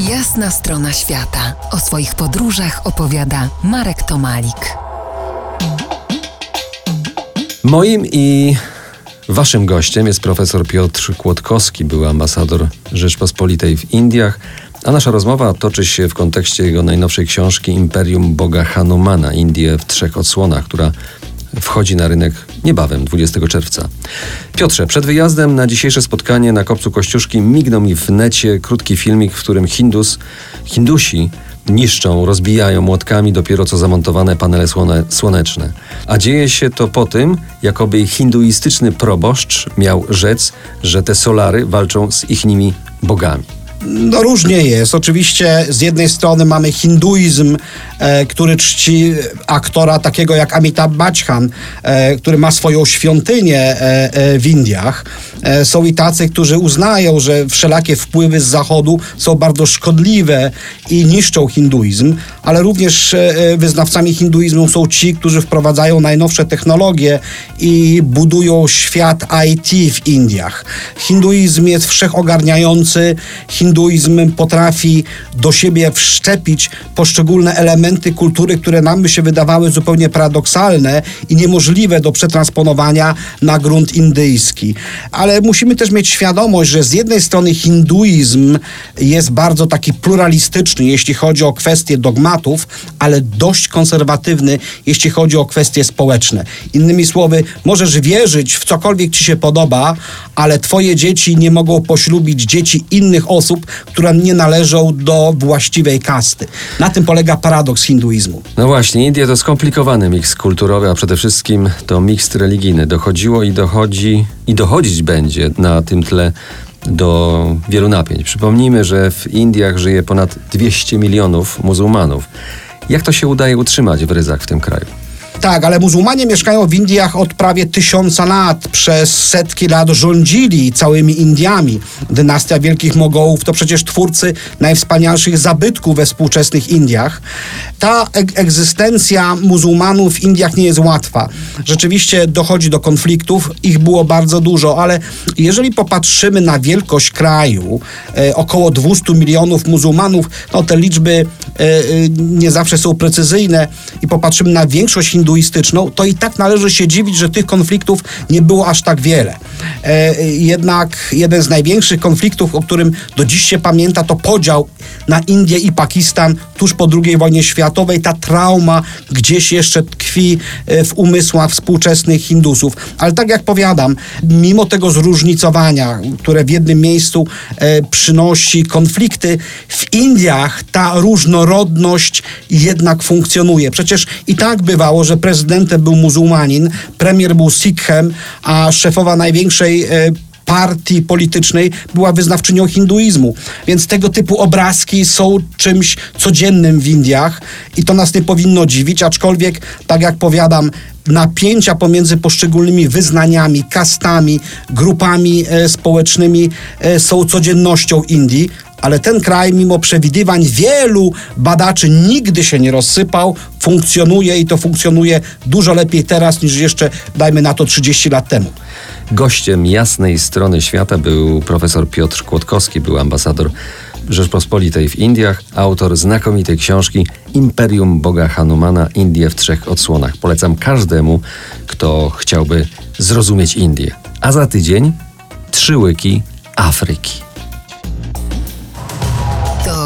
Jasna strona świata. O swoich podróżach opowiada Marek Tomalik. Moim i waszym gościem jest profesor Piotr Kłodkowski, był ambasador Rzeczpospolitej w Indiach, a nasza rozmowa toczy się w kontekście jego najnowszej książki Imperium Boga Hanumana, Indie w trzech odsłonach, która wchodzi na rynek niebawem, 20 czerwca. Piotrze, przed wyjazdem na dzisiejsze spotkanie na Kopcu Kościuszki mignął mi w necie krótki filmik, w którym Hindus, Hindusi niszczą, rozbijają młotkami dopiero co zamontowane panele słone, słoneczne. A dzieje się to po tym, jakoby hinduistyczny proboszcz miał rzec, że te solary walczą z ichnymi bogami. No różnie jest. Oczywiście z jednej strony mamy hinduizm, e, który czci aktora takiego jak Amitabh Bachchan, e, który ma swoją świątynię e, e w Indiach. E, są i tacy, którzy uznają, że wszelakie wpływy z zachodu są bardzo szkodliwe i niszczą hinduizm, ale również e, wyznawcami hinduizmu są ci, którzy wprowadzają najnowsze technologie i budują świat IT w Indiach. Hinduizm jest wszechogarniający, hinduizm potrafi do siebie wszczepić poszczególne elementy kultury, które nam by się wydawały zupełnie paradoksalne i niemożliwe do przetransponowania na grunt indyjski. Ale musimy też mieć świadomość, że z jednej strony hinduizm jest bardzo taki pluralistyczny, jeśli chodzi o kwestie dogmatów, ale dość konserwatywny, jeśli chodzi o kwestie społeczne. Innymi słowy, możesz wierzyć w cokolwiek ci się podoba, ale twoje dzieci nie mogą poślubić dzieci innych osób, które nie należą do właściwej kasty. Na tym polega paradoks hinduizmu. No właśnie, Indie to skomplikowany miks kulturowy, a przede wszystkim to miks religijny. Dochodziło i dochodzi i dochodzić będzie na tym tle do wielu napięć. Przypomnijmy, że w Indiach żyje ponad 200 milionów muzułmanów. Jak to się udaje utrzymać w ryzach w tym kraju? Tak, ale muzułmanie mieszkają w Indiach od prawie tysiąca lat. Przez setki lat rządzili całymi Indiami. Dynastia Wielkich Mogołów to przecież twórcy najwspanialszych zabytków we współczesnych Indiach. Ta egzystencja muzułmanów w Indiach nie jest łatwa. Rzeczywiście dochodzi do konfliktów, ich było bardzo dużo, ale jeżeli popatrzymy na wielkość kraju, e, około 200 milionów muzułmanów, no te liczby e, e, nie zawsze są precyzyjne i popatrzymy na większość hinduistów, hinduistyczną, to i tak należy się dziwić, że tych konfliktów nie było aż tak wiele. E, jednak jeden z największych konfliktów, o którym do dziś się pamięta, to podział na Indię i Pakistan tuż po II wojnie światowej. Ta trauma gdzieś jeszcze tkwi e, w umysłach współczesnych Hindusów. Ale tak jak powiadam, mimo tego zróżnicowania, które w jednym miejscu e, przynosi konflikty, w Indiach ta różnorodność jednak funkcjonuje. Przecież i tak bywało, że prezydentem był muzułmanin, premier był Sikhem, a szefowa największej e, partii politycznej była wyznawczynią hinduizmu. Więc tego typu obrazki są czymś codziennym w Indiach i to nas nie powinno dziwić, aczkolwiek, tak jak powiadam, napięcia pomiędzy poszczególnymi wyznaniami, kastami, grupami e, społecznymi e, są codziennością Indii, ale ten kraj, mimo przewidywań wielu badaczy, nigdy się nie rozsypał, funkcjonuje i to funkcjonuje dużo lepiej teraz niż jeszcze, dajmy na to, 30 lat temu. Gościem jasnej strony świata był profesor Piotr Kłodkowski, był ambasador Rzeczpospolitej w Indiach, autor znakomitej książki Imperium Boga Hanumana Indie w trzech odsłonach. Polecam każdemu, kto chciałby zrozumieć Indię. A za tydzień trzy łyki Afryki.